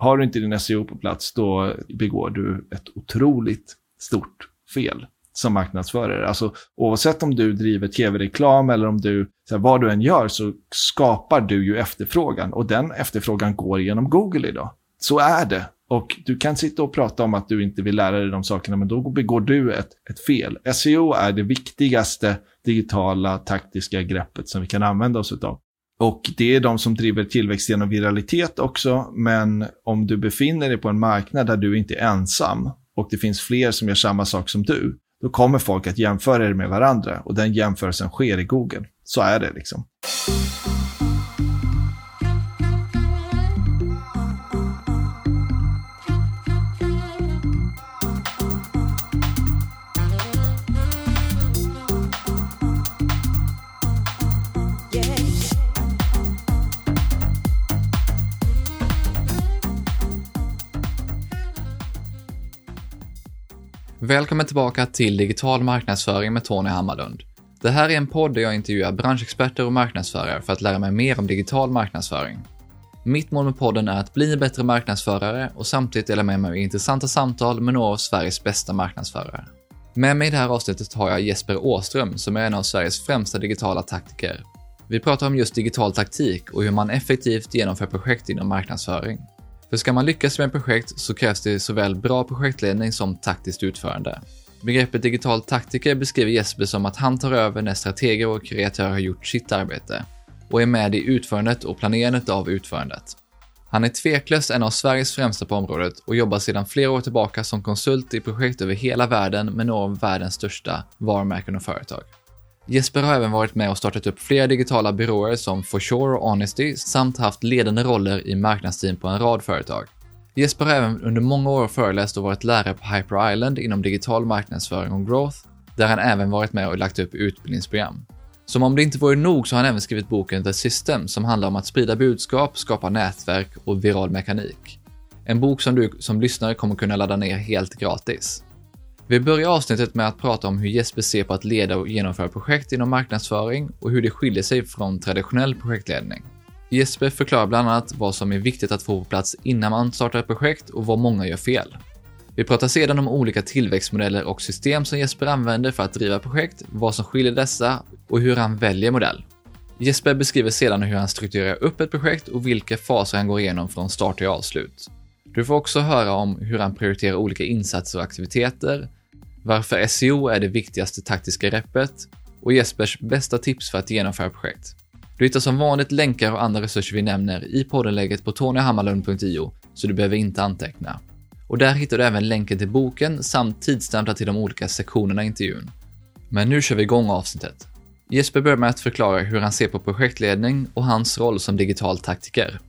Har du inte din SEO på plats, då begår du ett otroligt stort fel som marknadsförare. Alltså, oavsett om du driver tv-reklam eller om du, så här, vad du än gör, så skapar du ju efterfrågan. Och den efterfrågan går genom Google idag. Så är det. Och du kan sitta och prata om att du inte vill lära dig de sakerna, men då begår du ett, ett fel. SEO är det viktigaste digitala taktiska greppet som vi kan använda oss av. Och det är de som driver tillväxt genom viralitet också, men om du befinner dig på en marknad där du inte är ensam och det finns fler som gör samma sak som du, då kommer folk att jämföra er med varandra och den jämförelsen sker i Google. Så är det liksom. Välkommen tillbaka till Digital marknadsföring med Tony Hammarlund. Det här är en podd där jag intervjuar branschexperter och marknadsförare för att lära mig mer om digital marknadsföring. Mitt mål med podden är att bli en bättre marknadsförare och samtidigt dela med mig av intressanta samtal med några av Sveriges bästa marknadsförare. Med mig i det här avsnittet har jag Jesper Åström som är en av Sveriges främsta digitala taktiker. Vi pratar om just digital taktik och hur man effektivt genomför projekt inom marknadsföring. För ska man lyckas med ett projekt så krävs det såväl bra projektledning som taktiskt utförande. Begreppet digital taktiker beskriver Jesper som att han tar över när strateger och kreatörer har gjort sitt arbete och är med i utförandet och planerandet av utförandet. Han är tveklöst en av Sveriges främsta på området och jobbar sedan flera år tillbaka som konsult i projekt över hela världen med några av världens största varumärken och företag. Jesper har även varit med och startat upp flera digitala byråer som For Sure och Honesty samt haft ledande roller i marknadsteam på en rad företag. Jesper har även under många år föreläst och varit lärare på Hyper Island inom digital marknadsföring och growth, där han även varit med och lagt upp utbildningsprogram. Som om det inte vore nog så har han även skrivit boken The System som handlar om att sprida budskap, skapa nätverk och viral mekanik. En bok som du som lyssnare kommer kunna ladda ner helt gratis. Vi börjar avsnittet med att prata om hur Jesper ser på att leda och genomföra projekt inom marknadsföring och hur det skiljer sig från traditionell projektledning. Jesper förklarar bland annat vad som är viktigt att få på plats innan man startar ett projekt och vad många gör fel. Vi pratar sedan om olika tillväxtmodeller och system som Jesper använder för att driva projekt, vad som skiljer dessa och hur han väljer modell. Jesper beskriver sedan hur han strukturerar upp ett projekt och vilka faser han går igenom från start till avslut. Du får också höra om hur han prioriterar olika insatser och aktiviteter, varför SEO är det viktigaste taktiska repet och Jespers bästa tips för att genomföra projekt. Du hittar som vanligt länkar och andra resurser vi nämner i poddenläget på tonyhammarlund.io, så du behöver inte anteckna. Och där hittar du även länken till boken samt tidsstämplar till de olika sektionerna i intervjun. Men nu kör vi igång avsnittet. Jesper börjar med att förklara hur han ser på projektledning och hans roll som digital taktiker.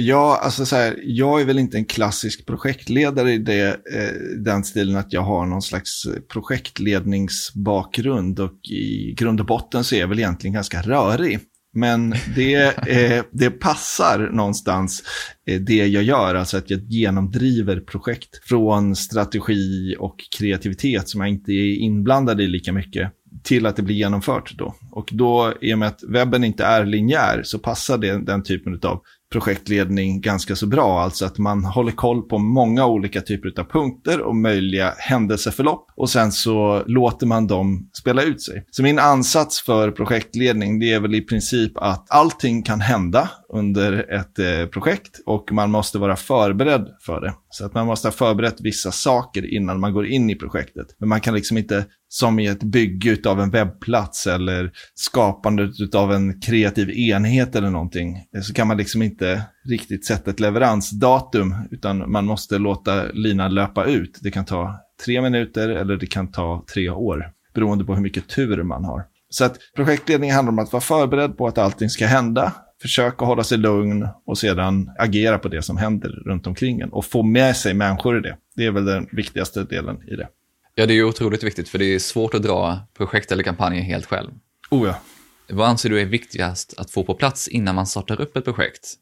Ja, alltså så här, jag är väl inte en klassisk projektledare i det, eh, den stilen att jag har någon slags projektledningsbakgrund och i grund och botten så är jag väl egentligen ganska rörig. Men det, eh, det passar någonstans eh, det jag gör, alltså att jag genomdriver projekt från strategi och kreativitet som jag inte är inblandad i lika mycket till att det blir genomfört då. Och då, i och med att webben inte är linjär, så passar det den typen av projektledning ganska så bra. Alltså att man håller koll på många olika typer av punkter och möjliga händelseförlopp och sen så låter man dem spela ut sig. Så min ansats för projektledning det är väl i princip att allting kan hända under ett eh, projekt och man måste vara förberedd för det. Så att man måste ha förberett vissa saker innan man går in i projektet. Men man kan liksom inte, som i ett bygge av en webbplats eller skapandet av en kreativ enhet eller någonting, eh, så kan man liksom inte riktigt sätta ett leveransdatum, utan man måste låta linan löpa ut. Det kan ta tre minuter eller det kan ta tre år, beroende på hur mycket tur man har. Så att projektledning handlar om att vara förberedd på att allting ska hända försöka hålla sig lugn och sedan agera på det som händer runt omkring en och få med sig människor i det. Det är väl den viktigaste delen i det. Ja, det är ju otroligt viktigt för det är svårt att dra projekt eller kampanjer helt själv. Oh ja. Vad anser du är viktigast att få på plats innan man startar upp ett projekt?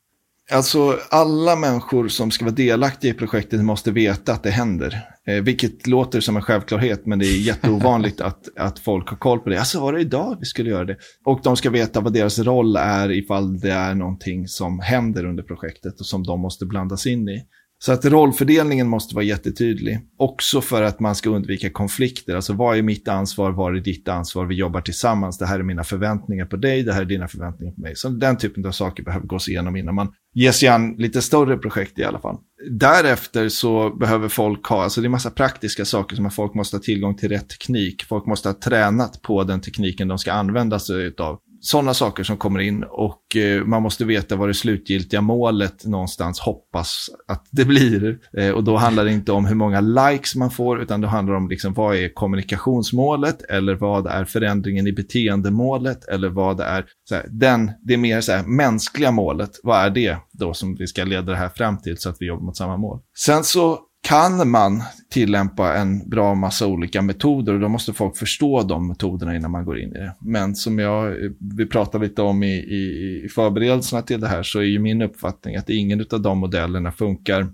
Alltså alla människor som ska vara delaktiga i projektet måste veta att det händer. Eh, vilket låter som en självklarhet, men det är jätteovanligt att, att folk har koll på det. Alltså var det idag vi skulle göra det? Och de ska veta vad deras roll är ifall det är någonting som händer under projektet och som de måste blandas in i. Så att rollfördelningen måste vara jättetydlig. Också för att man ska undvika konflikter. Alltså vad är mitt ansvar, vad är ditt ansvar? Vi jobbar tillsammans. Det här är mina förväntningar på dig, det här är dina förväntningar på mig. Så den typen av saker behöver gås igenom innan man ger sig an lite större projekt i alla fall. Därefter så behöver folk ha, alltså det är massa praktiska saker som att folk måste ha tillgång till rätt teknik. Folk måste ha tränat på den tekniken de ska använda sig av sådana saker som kommer in och eh, man måste veta vad det slutgiltiga målet någonstans hoppas att det blir. Eh, och då handlar det inte om hur många likes man får utan det handlar om liksom, vad är kommunikationsmålet eller vad är förändringen i beteendemålet eller vad är här, den, det är mer så här, mänskliga målet. Vad är det då som vi ska leda det här fram till så att vi jobbar mot samma mål. Sen så kan man tillämpa en bra massa olika metoder och då måste folk förstå de metoderna innan man går in i det. Men som jag, vi pratade lite om i, i, i förberedelserna till det här så är ju min uppfattning att ingen av de modellerna funkar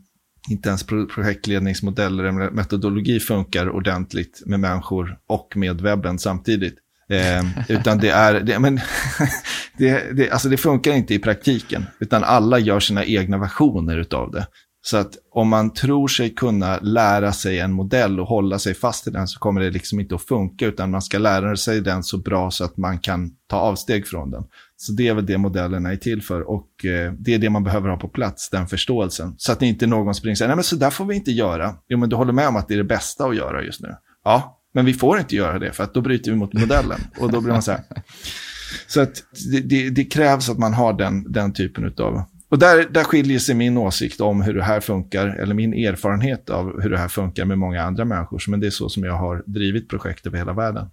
inte ens projektledningsmodeller eller metodologi funkar ordentligt med människor och med webben samtidigt. Eh, utan det är, det, men, det, det, alltså det funkar inte i praktiken, utan alla gör sina egna versioner av det. Så att om man tror sig kunna lära sig en modell och hålla sig fast i den så kommer det liksom inte att funka utan man ska lära sig den så bra så att man kan ta avsteg från den. Så det är väl det modellerna är till för och eh, det är det man behöver ha på plats, den förståelsen. Så att inte någon springer och säger, nej men så där får vi inte göra. Jo men du håller med om att det är det bästa att göra just nu. Ja, men vi får inte göra det för att då bryter vi mot modellen. Och då blir man så här. Så att det, det, det krävs att man har den, den typen av och där, där skiljer sig min åsikt om hur det här funkar, eller min erfarenhet av hur det här funkar med många andra människor. Men det är så som jag har drivit projekt över hela världen.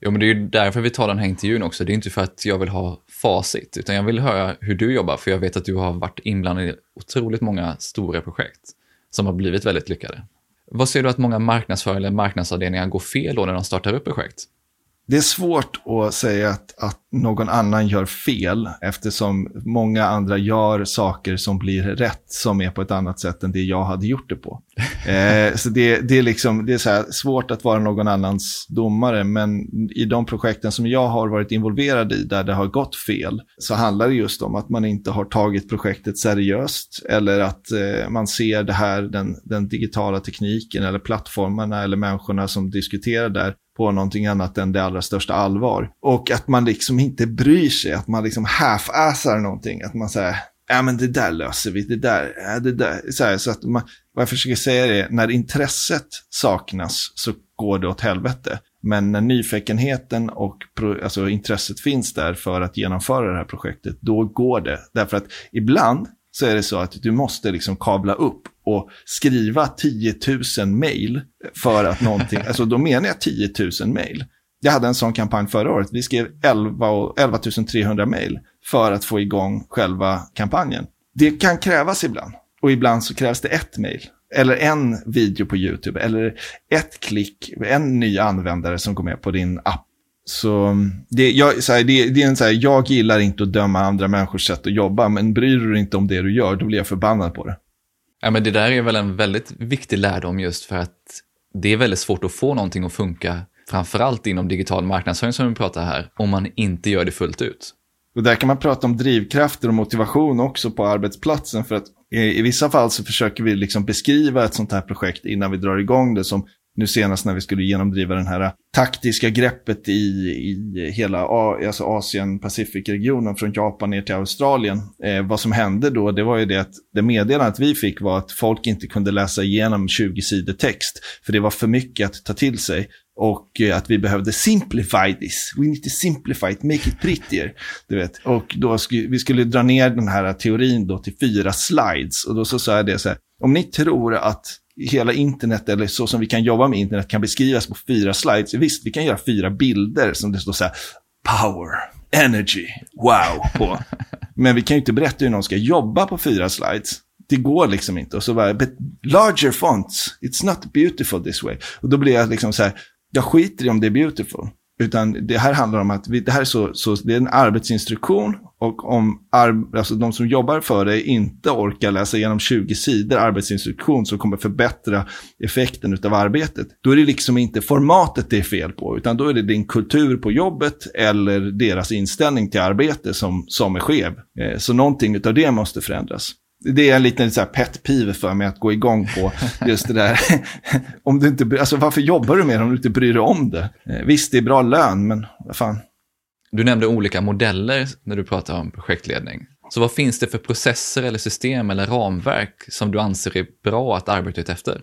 Jo, men det är ju därför vi tar den här intervjun också. Det är inte för att jag vill ha facit, utan jag vill höra hur du jobbar, för jag vet att du har varit inblandad i otroligt många stora projekt som har blivit väldigt lyckade. Vad ser du att många marknadsförare eller marknadsavdelningar går fel då när de startar upp projekt? Det är svårt att säga att, att någon annan gör fel eftersom många andra gör saker som blir rätt som är på ett annat sätt än det jag hade gjort det på. Eh, så det, det, är, liksom, det är så svårt att vara någon annans domare men i de projekten som jag har varit involverad i där det har gått fel så handlar det just om att man inte har tagit projektet seriöst eller att eh, man ser det här, den, den digitala tekniken eller plattformarna eller människorna som diskuterar där på någonting annat än det allra största allvar. Och att man liksom inte bryr sig, att man liksom half-assar någonting. Att man säger, ja men det där löser vi, det där, ja, det där. Så, här, så att man, vad jag försöker säga är, när intresset saknas så går det åt helvete. Men när nyfikenheten och alltså, intresset finns där för att genomföra det här projektet, då går det. Därför att ibland så är det så att du måste liksom kabla upp och skriva 10 000 mail för att någonting, alltså då menar jag 10 000 mail. Jag hade en sån kampanj förra året. Vi skrev 11, 11 300 mail för att få igång själva kampanjen. Det kan krävas ibland. Och ibland så krävs det ett mail. Eller en video på YouTube. Eller ett klick, en ny användare som går med på din app. Så det, jag, så här, det, det, är en så här, jag gillar inte att döma andra människors sätt att jobba, men bryr du dig inte om det du gör, då blir jag förbannad på det. Ja, men det där är väl en väldigt viktig lärdom just för att det är väldigt svårt att få någonting att funka, framförallt inom digital marknadsföring som vi pratar här, om man inte gör det fullt ut. Och där kan man prata om drivkrafter och motivation också på arbetsplatsen. För att i, i vissa fall så försöker vi liksom beskriva ett sånt här projekt innan vi drar igång det som nu senast när vi skulle genomdriva det här taktiska greppet i, i hela alltså Asien, Pacificregionen från Japan ner till Australien. Eh, vad som hände då, det var ju det att det meddelandet vi fick var att folk inte kunde läsa igenom 20 sidor text, för det var för mycket att ta till sig. Och eh, att vi behövde simplify this. We need to simplify it, make it prettier. Du vet. Och då skulle vi skulle dra ner den här teorin då till fyra slides. Och då så sa jag det så här, om ni tror att hela internet, eller så som vi kan jobba med internet, kan beskrivas på fyra slides. Visst, vi kan göra fyra bilder som det står så här, power, energy, wow på. Men vi kan ju inte berätta hur någon ska jobba på fyra slides. Det går liksom inte. Och så bara, but larger fonts, it's not beautiful this way. Och då blir jag liksom så här, jag skiter i om det är beautiful. Utan det här handlar om att vi, det här är, så, så, det är en arbetsinstruktion och om alltså de som jobbar för det inte orkar läsa igenom 20 sidor arbetsinstruktion som kommer förbättra effekten av arbetet, då är det liksom inte formatet det är fel på, utan då är det din kultur på jobbet eller deras inställning till arbete som, som är skev. Eh, så någonting av det måste förändras det är en liten så här pet pive för mig att gå igång på just det där. om du inte, alltså varför jobbar du med det om du inte bryr dig om det? Eh, visst, det är bra lön, men vad fan. Du nämnde olika modeller när du pratar om projektledning. Så vad finns det för processer eller system eller ramverk som du anser är bra att arbeta efter?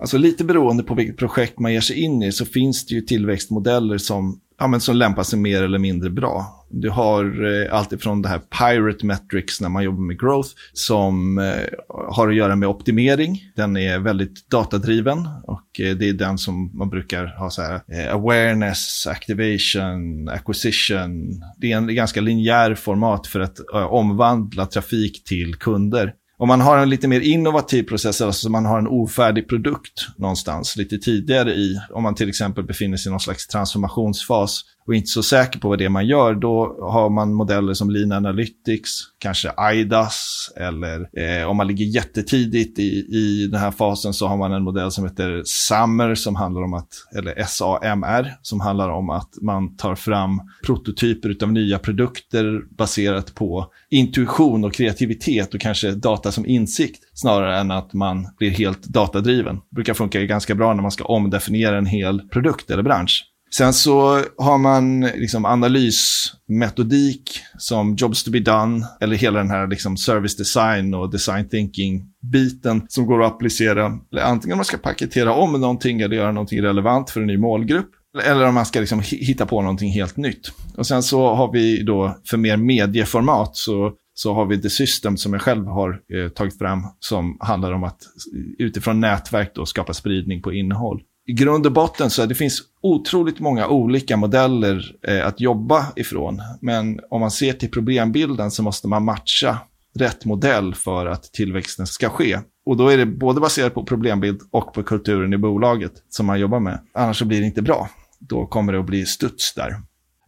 Alltså lite beroende på vilket projekt man ger sig in i så finns det ju tillväxtmodeller som, ja, men som lämpar sig mer eller mindre bra. Du har eh, alltifrån det här Pirate Metrics när man jobbar med growth som eh, har att göra med optimering. Den är väldigt datadriven och eh, det är den som man brukar ha så här eh, awareness, activation, acquisition. Det är en ganska linjär format för att eh, omvandla trafik till kunder. Om man har en lite mer innovativ process, alltså man har en ofärdig produkt någonstans lite tidigare i, om man till exempel befinner sig i någon slags transformationsfas och inte så säker på vad det är man gör, då har man modeller som Lean Analytics, kanske IDAS eller eh, om man ligger jättetidigt i, i den här fasen så har man en modell som heter SAMR som handlar om att, eller SAMR, som handlar om att man tar fram prototyper av nya produkter baserat på intuition och kreativitet och kanske data som insikt snarare än att man blir helt datadriven. Det brukar funka ganska bra när man ska omdefiniera en hel produkt eller bransch. Sen så har man liksom analysmetodik som Jobs to be done, eller hela den här liksom service design och design thinking-biten som går att applicera. Antingen om man ska paketera om någonting eller göra någonting relevant för en ny målgrupp, eller om man ska liksom hitta på någonting helt nytt. Och sen så har vi då för mer medieformat så så har vi The System som jag själv har eh, tagit fram som handlar om att utifrån nätverk då skapa spridning på innehåll i grund och botten så det finns otroligt många olika modeller eh, att jobba ifrån. Men om man ser till problembilden så måste man matcha rätt modell för att tillväxten ska ske. Och då är det både baserat på problembild och på kulturen i bolaget som man jobbar med. Annars så blir det inte bra. Då kommer det att bli studs där.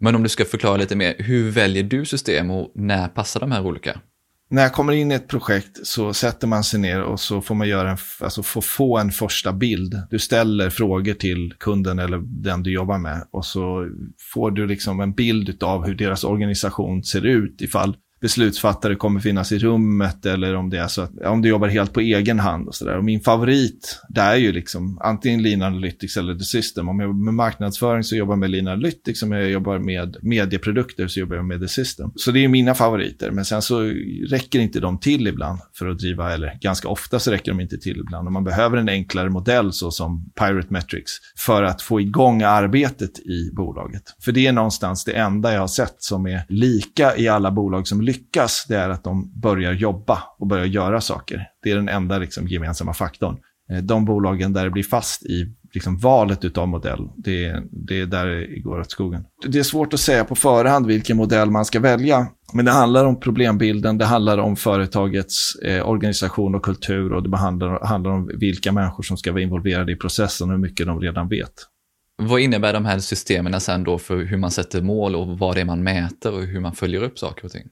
Men om du ska förklara lite mer, hur väljer du system och när passar de här olika? När jag kommer in i ett projekt så sätter man sig ner och så får man göra en, alltså få, få en första bild. Du ställer frågor till kunden eller den du jobbar med och så får du liksom en bild av hur deras organisation ser ut ifall beslutsfattare kommer finnas i rummet eller om det är så att om du jobbar helt på egen hand och sådär. Och min favorit, det är ju liksom antingen Lean Analytics eller The System. Om jag jobbar med marknadsföring så jobbar jag med Lean Analytics, om jag jobbar med medieprodukter så jobbar jag med The System. Så det är mina favoriter, men sen så räcker inte de till ibland för att driva, eller ganska ofta så räcker de inte till ibland. Och man behöver en enklare modell så som Pirate Metrics för att få igång arbetet i bolaget. För det är någonstans det enda jag har sett som är lika i alla bolag som lyckas, det är att de börjar jobba och börjar göra saker. Det är den enda liksom, gemensamma faktorn. Eh, de bolagen där det blir fast i liksom, valet av modell, det, det är där det går åt skogen. Det är svårt att säga på förhand vilken modell man ska välja, men det handlar om problembilden, det handlar om företagets eh, organisation och kultur och det handlar, handlar om vilka människor som ska vara involverade i processen och hur mycket de redan vet. Vad innebär de här systemen sen då för hur man sätter mål och vad det är man mäter och hur man följer upp saker och ting?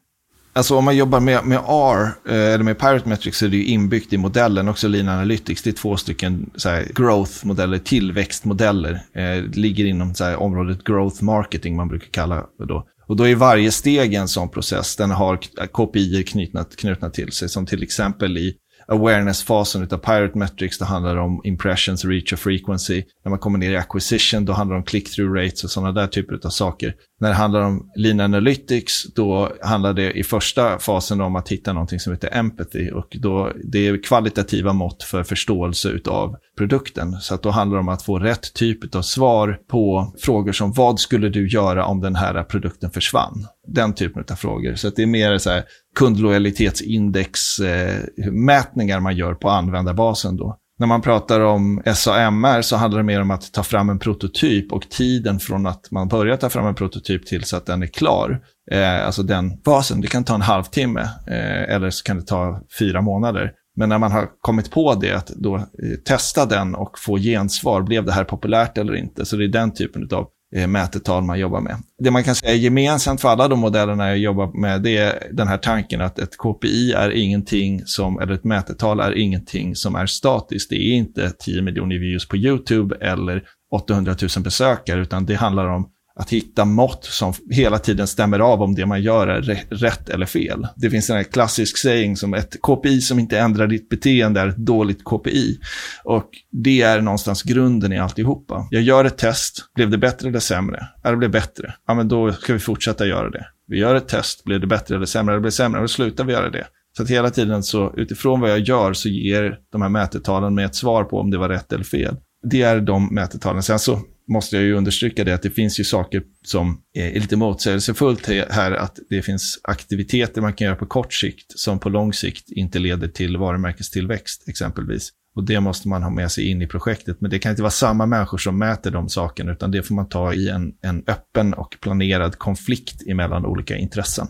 Alltså om man jobbar med, med R, eh, eller med Pirate Metrics, så är det ju inbyggt i modellen, också Lean Analytics. Det är två stycken growth-modeller, tillväxtmodeller. Eh, det ligger inom så här, området growth marketing, man brukar kalla det då. Och då är varje steg en sån process. Den har KPI knutna, knutna till sig, som till exempel i awareness-fasen av Pirate Metrics, då handlar det om impressions, reach och frequency. När man kommer ner i acquisition, då handlar det om click-through rates och sådana där typer av saker. När det handlar om lean analytics, då handlar det i första fasen om att hitta någonting som heter empathy. Och då, det är kvalitativa mått för förståelse av produkten. Så att då handlar det om att få rätt typ av svar på frågor som vad skulle du göra om den här produkten försvann? Den typen av frågor. Så att det är mer så här kundlojalitetsindex eh, mätningar man gör på användarbasen då. När man pratar om SAMR så handlar det mer om att ta fram en prototyp och tiden från att man börjar ta fram en prototyp till så att den är klar. Eh, alltså den fasen, det kan ta en halvtimme eh, eller så kan det ta fyra månader. Men när man har kommit på det, att då eh, testa den och få gensvar. Blev det här populärt eller inte? Så det är den typen av Eh, mätetal man jobbar med. Det man kan säga gemensamt för alla de modellerna jag jobbar med, det är den här tanken att ett KPI är ingenting som, eller ett mätetal är ingenting som är statiskt. Det är inte 10 miljoner views på YouTube eller 800 000 besökare, utan det handlar om att hitta mått som hela tiden stämmer av om det man gör är rätt eller fel. Det finns en här klassisk saying som ett KPI som inte ändrar ditt beteende är ett dåligt KPI. Och det är någonstans grunden i alltihopa. Jag gör ett test, blev det bättre eller sämre? Ja, det blev bättre. Ja, men då ska vi fortsätta göra det. Vi gör ett test, blev det bättre eller sämre? Det blev sämre, då slutar vi göra det. Så att hela tiden så utifrån vad jag gör så ger de här mätetalen mig ett svar på om det var rätt eller fel. Det är de mätetalen. Sen så måste jag ju understryka det att det finns ju saker som är lite motsägelsefullt här, att det finns aktiviteter man kan göra på kort sikt som på lång sikt inte leder till varumärkestillväxt exempelvis. Och det måste man ha med sig in i projektet. Men det kan inte vara samma människor som mäter de sakerna, utan det får man ta i en, en öppen och planerad konflikt emellan olika intressen.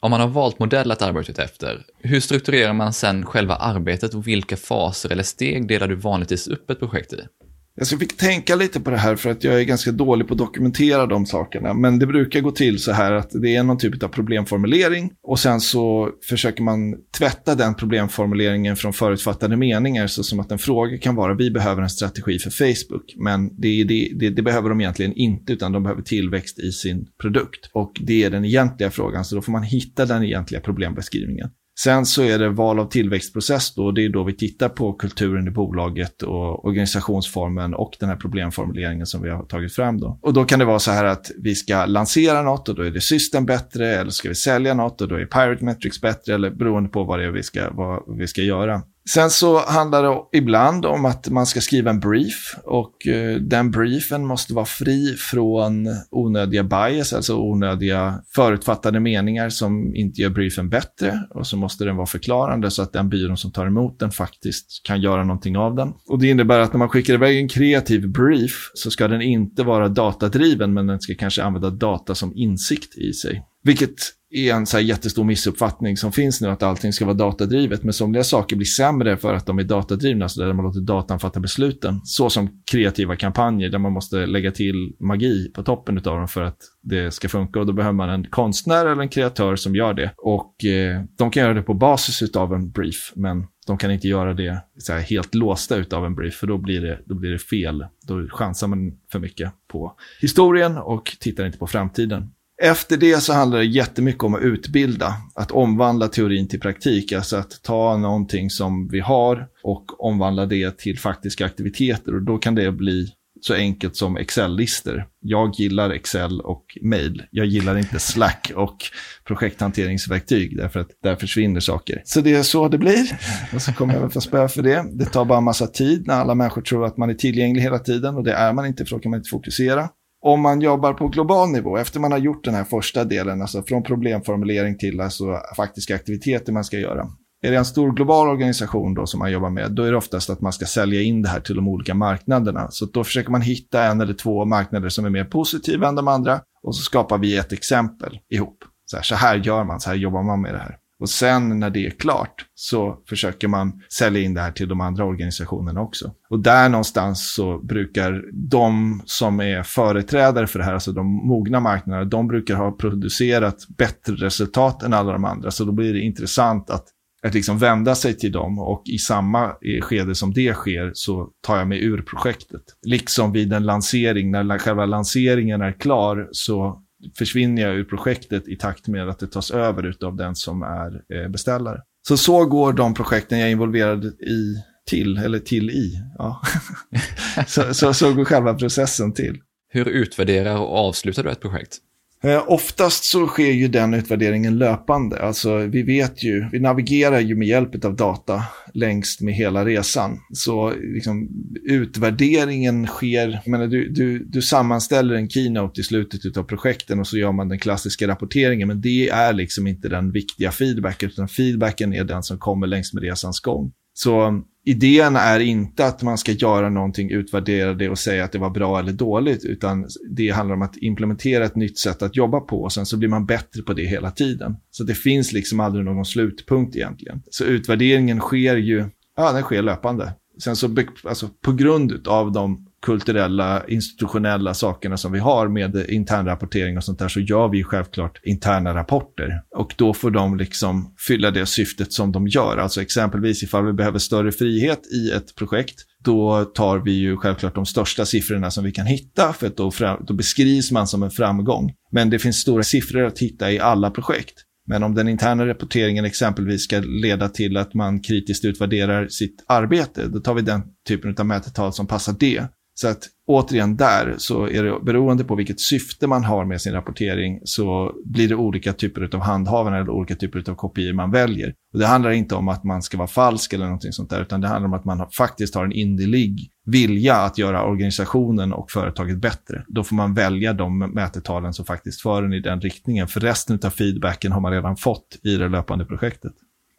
Om man har valt modell att arbeta efter, hur strukturerar man sen själva arbetet och vilka faser eller steg delar du vanligtvis upp ett projekt i? Alltså, jag fick tänka lite på det här för att jag är ganska dålig på att dokumentera de sakerna. Men det brukar gå till så här att det är någon typ av problemformulering och sen så försöker man tvätta den problemformuleringen från förutfattade meningar så som att en fråga kan vara vi behöver en strategi för Facebook. Men det, det, det, det behöver de egentligen inte utan de behöver tillväxt i sin produkt. Och det är den egentliga frågan så då får man hitta den egentliga problembeskrivningen. Sen så är det val av tillväxtprocess då, och det är då vi tittar på kulturen i bolaget och organisationsformen och den här problemformuleringen som vi har tagit fram då. Och då kan det vara så här att vi ska lansera något och då är det system bättre, eller ska vi sälja något och då är Pirate Metrics bättre, eller beroende på vad det är vi ska, vad vi ska göra. Sen så handlar det ibland om att man ska skriva en brief och eh, den briefen måste vara fri från onödiga bias, alltså onödiga förutfattade meningar som inte gör briefen bättre och så måste den vara förklarande så att den byrån som tar emot den faktiskt kan göra någonting av den. Och det innebär att när man skickar iväg en kreativ brief så ska den inte vara datadriven men den ska kanske använda data som insikt i sig. Vilket är en så här jättestor missuppfattning som finns nu att allting ska vara datadrivet. Men somliga saker blir sämre för att de är datadrivna, så där man låter datan fatta besluten. Så som kreativa kampanjer där man måste lägga till magi på toppen av dem för att det ska funka. Och då behöver man en konstnär eller en kreatör som gör det. Och eh, de kan göra det på basis av en brief, men de kan inte göra det så helt låsta av en brief, för då blir, det, då blir det fel. Då chansar man för mycket på historien och tittar inte på framtiden. Efter det så handlar det jättemycket om att utbilda, att omvandla teorin till praktik, alltså att ta någonting som vi har och omvandla det till faktiska aktiviteter och då kan det bli så enkelt som Excel-listor. Jag gillar Excel och mail. Jag gillar inte Slack och projekthanteringsverktyg därför att där försvinner saker. Så det är så det blir. Och så kommer jag väl få spö för det. Det tar bara en massa tid när alla människor tror att man är tillgänglig hela tiden och det är man inte för då kan man inte fokusera om man jobbar på global nivå, efter man har gjort den här första delen, alltså från problemformulering till alltså faktiska aktiviteter man ska göra. Är det en stor global organisation då som man jobbar med, då är det oftast att man ska sälja in det här till de olika marknaderna. Så då försöker man hitta en eller två marknader som är mer positiva än de andra och så skapar vi ett exempel ihop. Så här, så här gör man, så här jobbar man med det här. Och sen när det är klart så försöker man sälja in det här till de andra organisationerna också. Och där någonstans så brukar de som är företrädare för det här, alltså de mogna marknaderna, de brukar ha producerat bättre resultat än alla de andra. Så då blir det intressant att att liksom vända sig till dem och i samma eh, skede som det sker så tar jag mig ur projektet. Liksom vid en lansering, när själva lanseringen är klar så försvinner jag ur projektet i takt med att det tas över av den som är eh, beställare. Så så går de projekten jag är involverad i till, eller till i. Ja. så, så, så går själva processen till. Hur utvärderar och avslutar du ett projekt? Eh, oftast så sker ju den utvärderingen löpande. Alltså vi vet ju, vi navigerar ju med hjälp av data längst med hela resan. Så liksom, utvärderingen sker, menar, du, du, du sammanställer en keynote i slutet av projekten och så gör man den klassiska rapporteringen. Men det är liksom inte den viktiga feedbacken, utan feedbacken är den som kommer längs med resans gång. Så idén är inte att man ska göra någonting, utvärdera det och säga att det var bra eller dåligt, utan det handlar om att implementera ett nytt sätt att jobba på och sen så blir man bättre på det hela tiden. Så det finns liksom aldrig någon slutpunkt egentligen. Så utvärderingen sker ju, ja den sker löpande. Sen så, alltså på grund av de kulturella, institutionella sakerna som vi har med internrapportering och sånt där så gör vi självklart interna rapporter. Och då får de liksom fylla det syftet som de gör. Alltså exempelvis ifall vi behöver större frihet i ett projekt då tar vi ju självklart de största siffrorna som vi kan hitta, för att då, fram, då beskrivs man som en framgång. Men det finns stora siffror att hitta i alla projekt. Men om den interna rapporteringen exempelvis ska leda till att man kritiskt utvärderar sitt arbete, då tar vi den typen av mätetal som passar det. Så att återigen där så är det beroende på vilket syfte man har med sin rapportering så blir det olika typer av handhavare eller olika typer av kopior man väljer. Och det handlar inte om att man ska vara falsk eller någonting sånt där utan det handlar om att man faktiskt har en innerlig vilja att göra organisationen och företaget bättre. Då får man välja de mätetalen som faktiskt för en i den riktningen. För resten av feedbacken har man redan fått i det löpande projektet.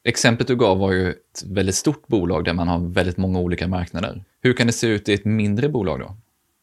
Exemplet du gav var ju ett väldigt stort bolag där man har väldigt många olika marknader. Hur kan det se ut i ett mindre bolag då?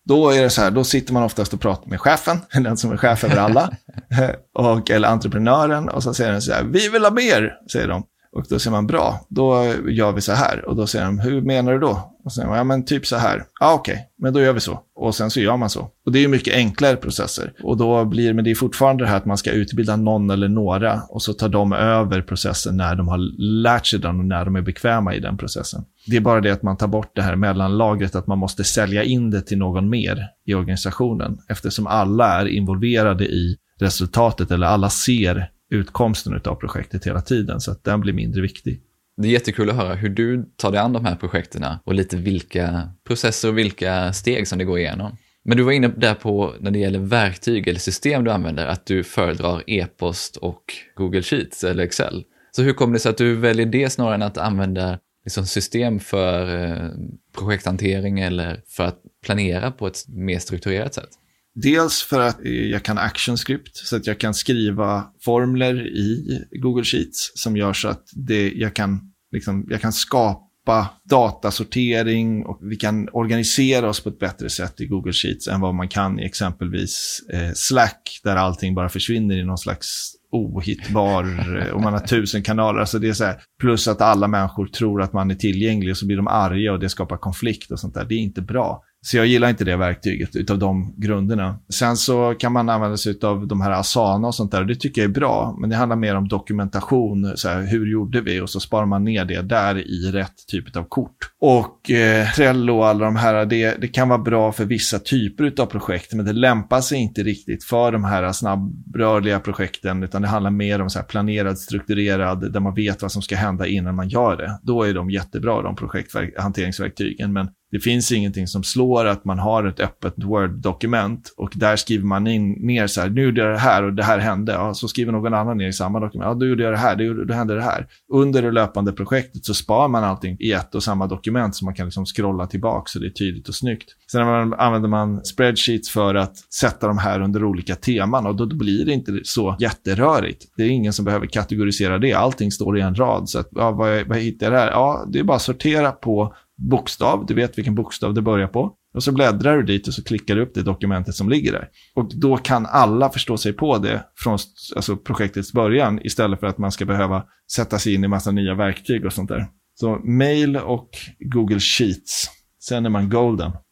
Då är det så här, då sitter man oftast och pratar med chefen, den som är chef över alla, och, eller entreprenören, och så säger den så här, vi vill ha mer, säger de. Och då säger man bra, då gör vi så här. Och då säger de, hur menar du då? Och så säger man, ja men typ så här. Ja okej, okay, men då gör vi så. Och sen så gör man så. Och det är ju mycket enklare processer. Och då blir, men det är fortfarande det här att man ska utbilda någon eller några. Och så tar de över processen när de har lärt sig den och när de är bekväma i den processen. Det är bara det att man tar bort det här mellanlagret, att man måste sälja in det till någon mer i organisationen. Eftersom alla är involverade i resultatet, eller alla ser utkomsten av projektet hela tiden, så att den blir mindre viktig. Det är jättekul att höra hur du tar dig an de här projekten och lite vilka processer och vilka steg som det går igenom. Men du var inne där på när det gäller verktyg eller system du använder, att du föredrar e-post och Google Sheets eller Excel. Så hur kommer det sig att du väljer det snarare än att använda liksom system för eh, projekthantering eller för att planera på ett mer strukturerat sätt? Dels för att eh, jag kan actionscript, så att jag kan skriva formler i Google Sheets som gör så att det, jag, kan, liksom, jag kan skapa datasortering och vi kan organisera oss på ett bättre sätt i Google Sheets än vad man kan i exempelvis eh, Slack, där allting bara försvinner i någon slags ohittbar eh, och man har tusen kanaler. Alltså det är så här, plus att alla människor tror att man är tillgänglig och så blir de arga och det skapar konflikt och sånt där. Det är inte bra. Så jag gillar inte det verktyget utav de grunderna. Sen så kan man använda sig av de här Asana och sånt där. Det tycker jag är bra, men det handlar mer om dokumentation. Så här, hur gjorde vi? Och så sparar man ner det där i rätt typ av kort. Och eh, Trello och alla de här, det, det kan vara bra för vissa typer av projekt, men det lämpar sig inte riktigt för de här snabbrörliga projekten, utan det handlar mer om så här planerad, strukturerad, där man vet vad som ska hända innan man gör det. Då är de jättebra, de projekthanteringsverktygen. Men det finns ingenting som slår att man har ett öppet Word-dokument och där skriver man in ner så här, nu gjorde jag det här och det här hände. Ja, så skriver någon annan ner i samma dokument, ja, då gjorde jag det här, då, då hände det här. Under det löpande projektet så sparar man allting i ett och samma dokument så man kan liksom scrolla tillbaka så det är tydligt och snyggt. Sen använder man spreadsheets för att sätta de här under olika teman och då, blir det inte så jätterörigt. Det är ingen som behöver kategorisera det, allting står i en rad. Så att, ja, vad, vad hittar jag där? Ja, det är bara att sortera på bokstav, du vet vilken bokstav det börjar på. Och så bläddrar du dit och så klickar du upp det dokumentet som ligger där. Och då kan alla förstå sig på det från alltså projektets början istället för att man ska behöva sätta sig in i massa nya verktyg och sånt där. Så mail och Google Sheets. Sen är man golden.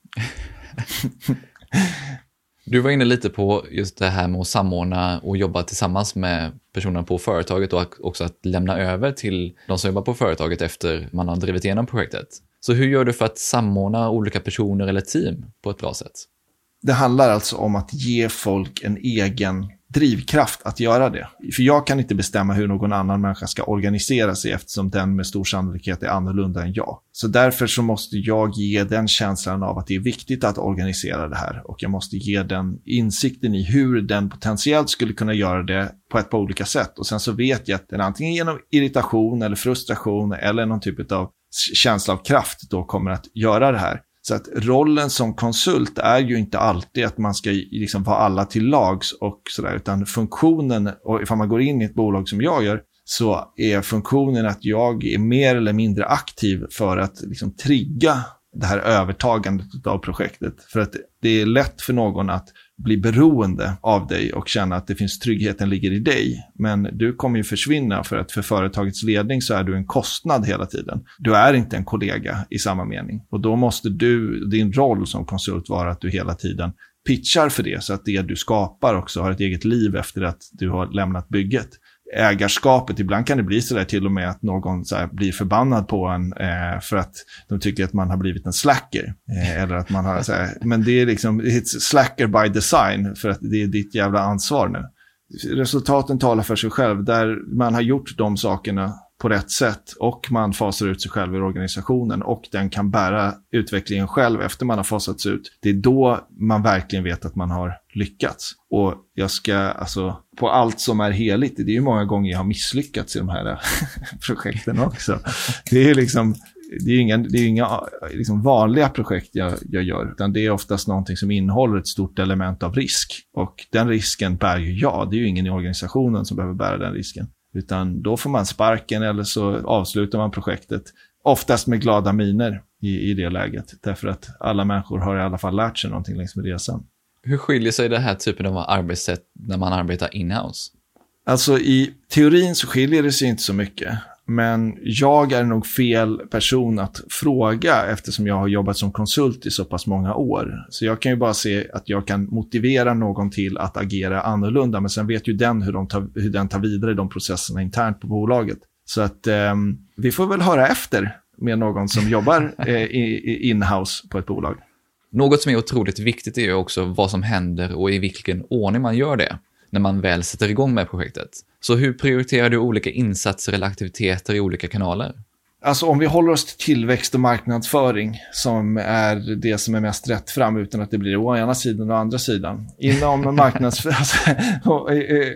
Du var inne lite på just det här med att samordna och jobba tillsammans med personerna på företaget och också att lämna över till de som jobbar på företaget efter man har drivit igenom projektet. Så hur gör du för att samordna olika personer eller team på ett bra sätt? Det handlar alltså om att ge folk en egen drivkraft att göra det. För jag kan inte bestämma hur någon annan människa ska organisera sig eftersom den med stor sannolikhet är annorlunda än jag. Så därför så måste jag ge den känslan av att det är viktigt att organisera det här och jag måste ge den insikten i hur den potentiellt skulle kunna göra det på ett par olika sätt. Och sen så vet jag att den antingen genom irritation eller frustration eller någon typ av känsla av kraft då kommer att göra det här. Så att rollen som konsult är ju inte alltid att man ska liksom vara alla till lags och sådär, utan funktionen, och ifall man går in i ett bolag som jag gör, så är funktionen att jag är mer eller mindre aktiv för att liksom trigga det här övertagandet av projektet. För att det är lätt för någon att bli beroende av dig och känna att det finns tryggheten ligger i dig. Men du kommer ju försvinna för att för företagets ledning så är du en kostnad hela tiden. Du är inte en kollega i samma mening. Och då måste du, din roll som konsult vara att du hela tiden pitchar för det så att det du skapar också har ett eget liv efter att du har lämnat bygget ägarskapet. Ibland kan det bli så där till och med att någon så blir förbannad på en eh, för att de tycker att man har blivit en slacker. Eh, eller att man har, så här, men det är liksom, it's slacker by design för att det är ditt jävla ansvar nu. Resultaten talar för sig själv. Där man har gjort de sakerna på rätt sätt och man fasar ut sig själv ur organisationen och den kan bära utvecklingen själv efter man har fasats ut. Det är då man verkligen vet att man har lyckats. Och jag ska, alltså, på allt som är heligt, det är ju många gånger jag har misslyckats i de här projekten också. Det är liksom, det är inga, det är inga liksom vanliga projekt jag, jag gör, utan det är oftast någonting som innehåller ett stort element av risk. Och den risken bär ju jag, det är ju ingen i organisationen som behöver bära den risken. Utan då får man sparken eller så avslutar man projektet. Oftast med glada miner i, i det läget. Därför att alla människor har i alla fall lärt sig någonting längs med resan. Hur skiljer sig det här typen av arbetssätt när man arbetar inhouse? Alltså i teorin så skiljer det sig inte så mycket. Men jag är nog fel person att fråga eftersom jag har jobbat som konsult i så pass många år. Så jag kan ju bara se att jag kan motivera någon till att agera annorlunda. Men sen vet ju den hur, de tar, hur den tar vidare de processerna internt på bolaget. Så att eh, vi får väl höra efter med någon som jobbar eh, in-house på ett bolag. Något som är otroligt viktigt är ju också vad som händer och i vilken ordning man gör det när man väl sätter igång med projektet. Så hur prioriterar du olika insatser eller aktiviteter i olika kanaler? Alltså om vi håller oss till tillväxt och marknadsföring som är det som är mest rätt fram utan att det blir å ena sidan och å andra sidan. Inom, marknads alltså,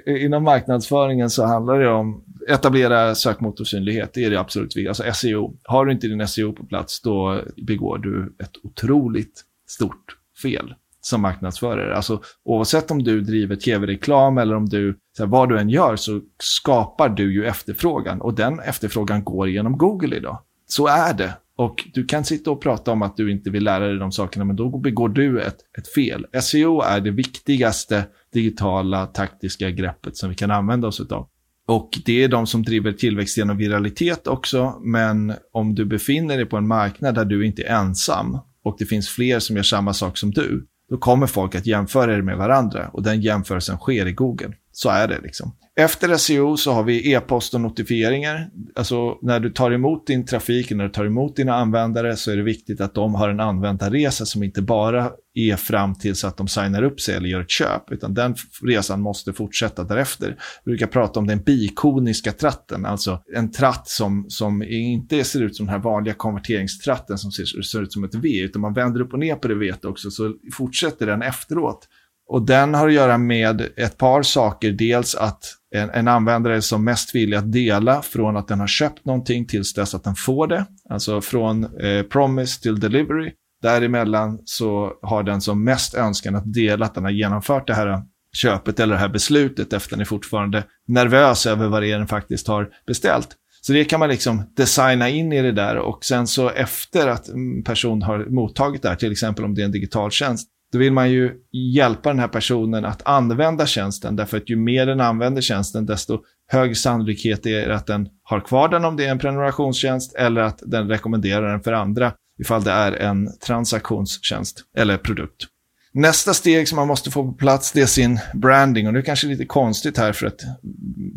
inom marknadsföringen så handlar det om etablera sökmotorsynlighet. Det är det absolut viktigaste. Alltså SEO. Har du inte din SEO på plats då begår du ett otroligt stort fel som marknadsförare. Alltså, oavsett om du driver tv-reklam eller om du, så här, vad du än gör, så skapar du ju efterfrågan. Och den efterfrågan går genom Google idag. Så är det. Och du kan sitta och prata om att du inte vill lära dig de sakerna, men då begår du ett, ett fel. SEO är det viktigaste digitala taktiska greppet som vi kan använda oss av. Och det är de som driver tillväxt genom viralitet också, men om du befinner dig på en marknad där du inte är ensam och det finns fler som gör samma sak som du, då kommer folk att jämföra er med varandra och den jämförelsen sker i Google. Så är det liksom. Efter SEO så har vi e-post och notifieringar. Alltså när du tar emot din trafik, när du tar emot dina användare så är det viktigt att de har en användarresa som inte bara är fram tills att de signar upp sig eller gör ett köp, utan den resan måste fortsätta därefter. Vi brukar prata om den bikoniska tratten, alltså en tratt som, som inte ser ut som den här vanliga konverteringstratten som ser, ser ut som ett V, utan man vänder upp och ner på det V också, så fortsätter den efteråt. Och den har att göra med ett par saker. Dels att en, en, användare är som mest villig att dela från att den har köpt någonting tills dess att den får det. Alltså från eh, promise till delivery. Däremellan så har den som mest önskan att dela att den har genomfört det här köpet eller det här beslutet efter den är fortfarande nervös över vad det är den faktiskt har beställt. Så det kan man liksom designa in i det där och sen så efter att en person har mottagit det här, till exempel om det är en digital tjänst, då vill man ju hjälpa den här personen att använda tjänsten. Därför att ju mer den använder tjänsten, desto högre sannolikhet är det att den har kvar den om det är en prenumerationstjänst eller att den rekommenderar den för andra ifall det är en transaktionstjänst eller produkt. Nästa steg som man måste få på plats det är sin branding. Och det är kanske lite konstigt här för att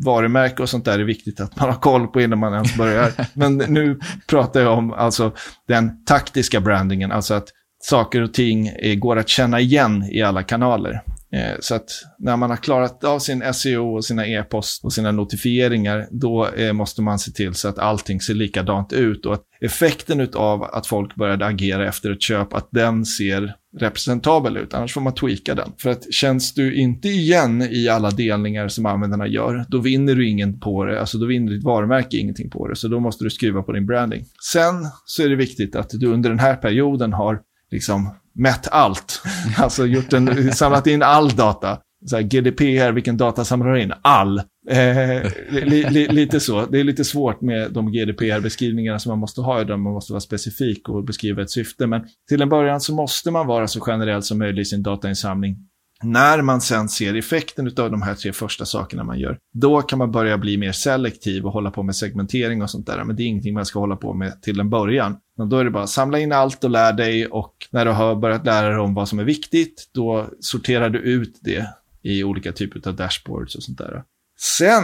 varumärke och sånt där är viktigt att man har koll på innan man ens börjar. Men nu pratar jag om alltså den taktiska brandingen, alltså att saker och ting eh, går att känna igen i alla kanaler. Eh, så att när man har klarat av sin SEO och sina e-post och sina notifieringar, då eh, måste man se till så att allting ser likadant ut och att effekten av att folk började agera efter ett köp, att den ser representabel ut. Annars får man tweaka den. För att känns du inte igen i alla delningar som användarna gör, då vinner du ingen på det. Alltså då vinner ditt varumärke ingenting på det. Så då måste du skruva på din branding. Sen så är det viktigt att du under den här perioden har liksom mätt allt. Alltså gjort en, samlat in all data. Så här, GDPR, vilken data samlar du in? All. Eh, li, li, lite så. Det är lite svårt med de GDPR-beskrivningarna som man måste ha där man måste vara specifik och beskriva ett syfte. Men till en början så måste man vara så generell som möjligt i sin datainsamling. När man sen ser effekten av de här tre första sakerna man gör, då kan man börja bli mer selektiv och hålla på med segmentering och sånt där. Men det är ingenting man ska hålla på med till en början. Men då är det bara att samla in allt och lär dig och när du har börjat lära dig om vad som är viktigt, då sorterar du ut det i olika typer av dashboards och sånt där. Sen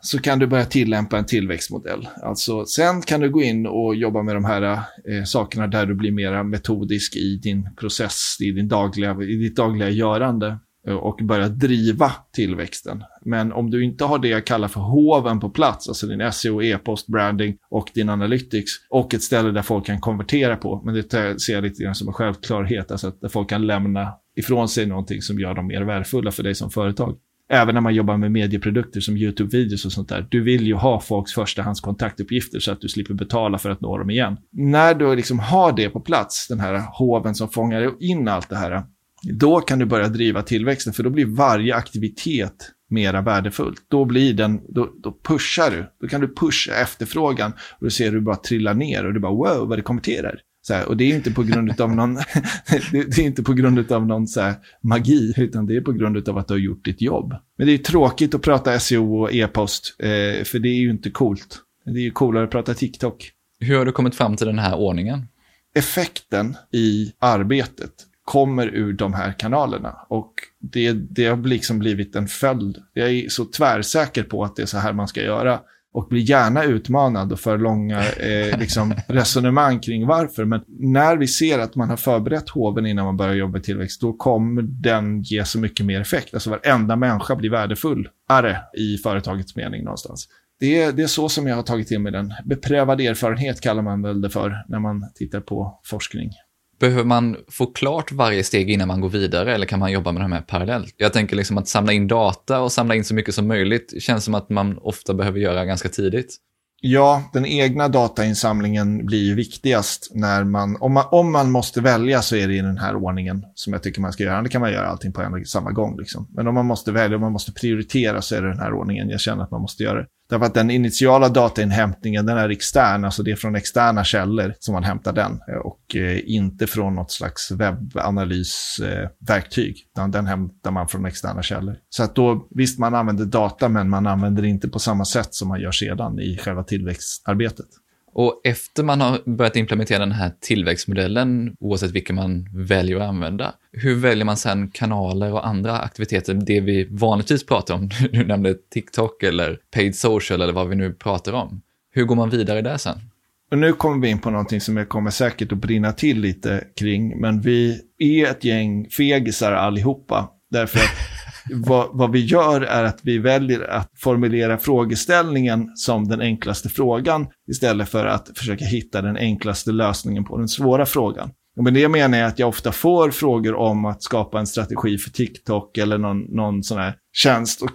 så kan du börja tillämpa en tillväxtmodell. Alltså, sen kan du gå in och jobba med de här eh, sakerna där du blir mer metodisk i din process, i, din dagliga, i ditt dagliga görande eh, och börja driva tillväxten. Men om du inte har det jag kallar för hoven på plats, alltså din SEO, e-post, branding och din analytics och ett ställe där folk kan konvertera på, men det ser jag lite grann som en självklarhet, alltså att där folk kan lämna ifrån sig någonting som gör dem mer värdefulla för dig som företag även när man jobbar med medieprodukter som YouTube-videos och sånt där. Du vill ju ha folks förstahandskontaktuppgifter så att du slipper betala för att nå dem igen. När du liksom har det på plats, den här hoven som fångar in allt det här, då kan du börja driva tillväxten, för då blir varje aktivitet mera värdefullt. Då blir den, då, då pushar du. Då kan du pusha efterfrågan och då ser du bara trillar ner och du bara wow, vad det konverterar här, och det är inte på grund av någon, det, är inte på grund av någon så här, magi, utan det är på grund av att du har gjort ditt jobb. Men det är tråkigt att prata SEO och e-post, eh, för det är ju inte coolt. Det är ju coolare att prata TikTok. Hur har du kommit fram till den här ordningen? Effekten i arbetet kommer ur de här kanalerna. Och det, det har liksom blivit en följd. Jag är så tvärsäker på att det är så här man ska göra och blir gärna utmanad och för långa eh, liksom, resonemang kring varför. Men när vi ser att man har förberett hoven innan man börjar jobba med tillväxt, då kommer den ge så mycket mer effekt. Alltså varenda människa blir värdefullare i företagets mening någonstans. Det är, det är så som jag har tagit till mig den. Beprövad erfarenhet kallar man väl det för när man tittar på forskning. Behöver man få klart varje steg innan man går vidare eller kan man jobba med de här parallellt? Jag tänker liksom att samla in data och samla in så mycket som möjligt känns som att man ofta behöver göra ganska tidigt. Ja, den egna datainsamlingen blir ju viktigast när man om, man, om man måste välja så är det i den här ordningen som jag tycker man ska göra. Det kan man göra allting på en samma gång. Liksom. Men om man måste välja, om man måste prioritera så är det den här ordningen jag känner att man måste göra. det. Därför att den initiala datainhämtningen, den är extern, alltså det är från externa källor som man hämtar den eh, och eh, inte från något slags webbanalysverktyg, utan den hämtar man från externa källor. Så att då, visst man använder data, men man använder det inte på samma sätt som man gör sedan i själva tillväxtarbetet. Och efter man har börjat implementera den här tillväxtmodellen, oavsett vilken man väljer att använda, hur väljer man sen kanaler och andra aktiviteter, det vi vanligtvis pratar om, du nämnde TikTok eller paid social eller vad vi nu pratar om. Hur går man vidare där sen? Och nu kommer vi in på någonting som jag kommer säkert att brinna till lite kring, men vi är ett gäng fegisar allihopa. Därför att vad, vad, vi gör är att vi väljer att formulera frågeställningen som den enklaste frågan istället för att försöka hitta den enklaste lösningen på den svåra frågan. Och med det menar jag att jag ofta får frågor om att skapa en strategi för TikTok eller någon, någon sån här tjänst. Och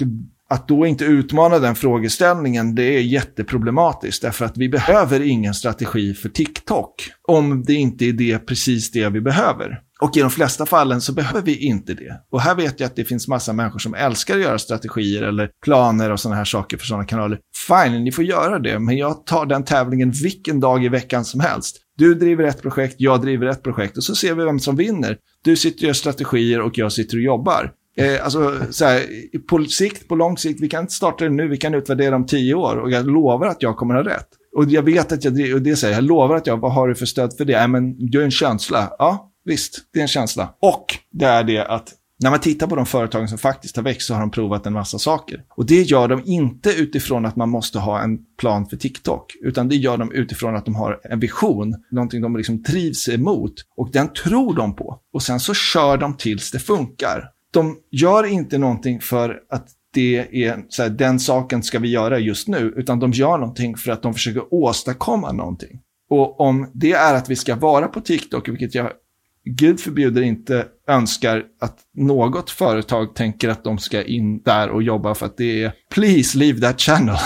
att då inte utmana den frågeställningen, det är jätteproblematiskt. Därför att vi behöver ingen strategi för TikTok. Om det inte är det, precis det vi behöver. Och i de flesta fallen så behöver vi inte det. Och här vet jag att det finns massa människor som älskar att göra strategier eller planer och sådana här saker för sådana kanaler. Fine, ni får göra det, men jag tar den tävlingen vilken dag i veckan som helst. Du driver ett projekt, jag driver ett projekt och så ser vi vem som vinner. Du sitter och gör strategier och jag sitter och jobbar. Eh, alltså, så här, på sikt, på lång sikt, vi kan inte starta det nu, vi kan utvärdera om tio år och jag lovar att jag kommer ha rätt. Och jag vet att jag, och det säger jag, lovar att jag, vad har du för stöd för det? Nej, men du är en känsla. Ja, visst, det är en känsla. Och det är det att när man tittar på de företagen som faktiskt har växt så har de provat en massa saker. Och det gör de inte utifrån att man måste ha en plan för TikTok, utan det gör de utifrån att de har en vision, någonting de liksom trivs emot och den tror de på. Och sen så kör de tills det funkar. De gör inte någonting för att det är så här, den saken ska vi göra just nu, utan de gör någonting för att de försöker åstadkomma någonting. Och om det är att vi ska vara på TikTok, vilket jag Gud förbjuder inte önskar att något företag tänker att de ska in där och jobba för att det är please leave that channel.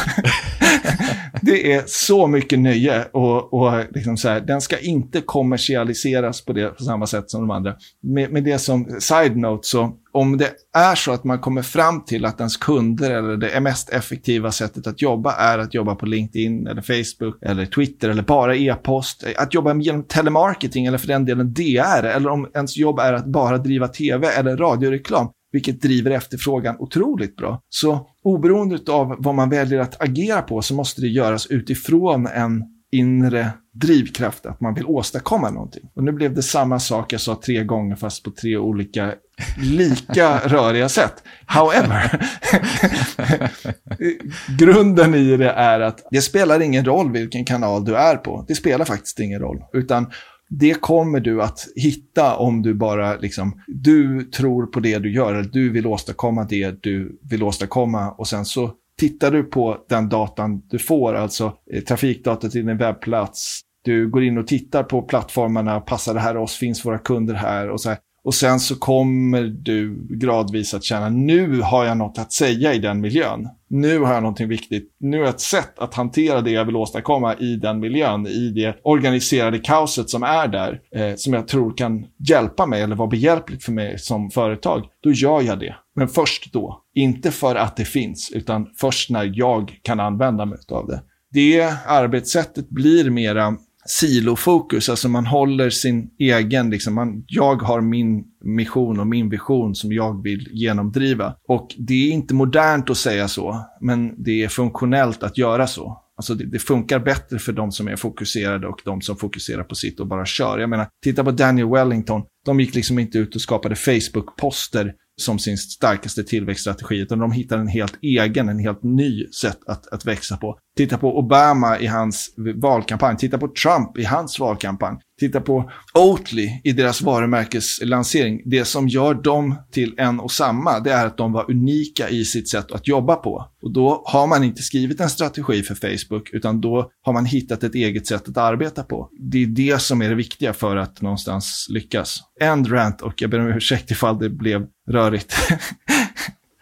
det är så mycket nöje och, och liksom så här, den ska inte kommersialiseras på, det, på samma sätt som de andra. Med, med det som side-note så om det är så att man kommer fram till att ens kunder eller det mest effektiva sättet att jobba är att jobba på LinkedIn eller Facebook eller Twitter eller bara e-post, att jobba genom telemarketing eller för den delen DR eller om ens jobb är att bara driva tv eller radioreklam, vilket driver efterfrågan otroligt bra. Så oberoende av vad man väljer att agera på så måste det göras utifrån en inre drivkraft att man vill åstadkomma någonting. Och nu blev det samma sak jag sa tre gånger fast på tre olika lika röriga sätt. However, grunden i det är att det spelar ingen roll vilken kanal du är på. Det spelar faktiskt ingen roll. Utan det kommer du att hitta om du bara liksom, du tror på det du gör, eller du vill åstadkomma det du vill åstadkomma och sen så tittar du på den datan du får, alltså eh, trafikdata till din webbplats, du går in och tittar på plattformarna, passar det här oss, finns våra kunder här och så här. Och sen så kommer du gradvis att känna, nu har jag något att säga i den miljön. Nu har jag någonting viktigt. Nu har jag ett sätt att hantera det jag vill åstadkomma i den miljön, i det organiserade kaoset som är där, eh, som jag tror kan hjälpa mig eller vara behjälpligt för mig som företag. Då gör jag det. Men först då. Inte för att det finns, utan först när jag kan använda mig av det. Det arbetssättet blir mera silofokus, alltså man håller sin egen, liksom man, jag har min mission och min vision som jag vill genomdriva. Och det är inte modernt att säga så, men det är funktionellt att göra så. Alltså det, det, funkar bättre för de som är fokuserade och de som fokuserar på sitt och bara kör. Jag menar, titta på Daniel Wellington. De gick liksom inte ut och skapade Facebook-poster som sin starkaste tillväxtstrategi, utan de hittar en helt egen, en helt ny sätt att, att växa på. Titta på Obama i hans valkampanj, titta på Trump i hans valkampanj, titta på Oatly i deras varumärkeslansering. Det som gör dem till en och samma, det är att de var unika i sitt sätt att jobba på. Och då har man inte skrivit en strategi för Facebook, utan då har man hittat ett eget sätt att arbeta på. Det är det som är det viktiga för att någonstans lyckas. End rant, och jag ber om ursäkt ifall det blev rörigt.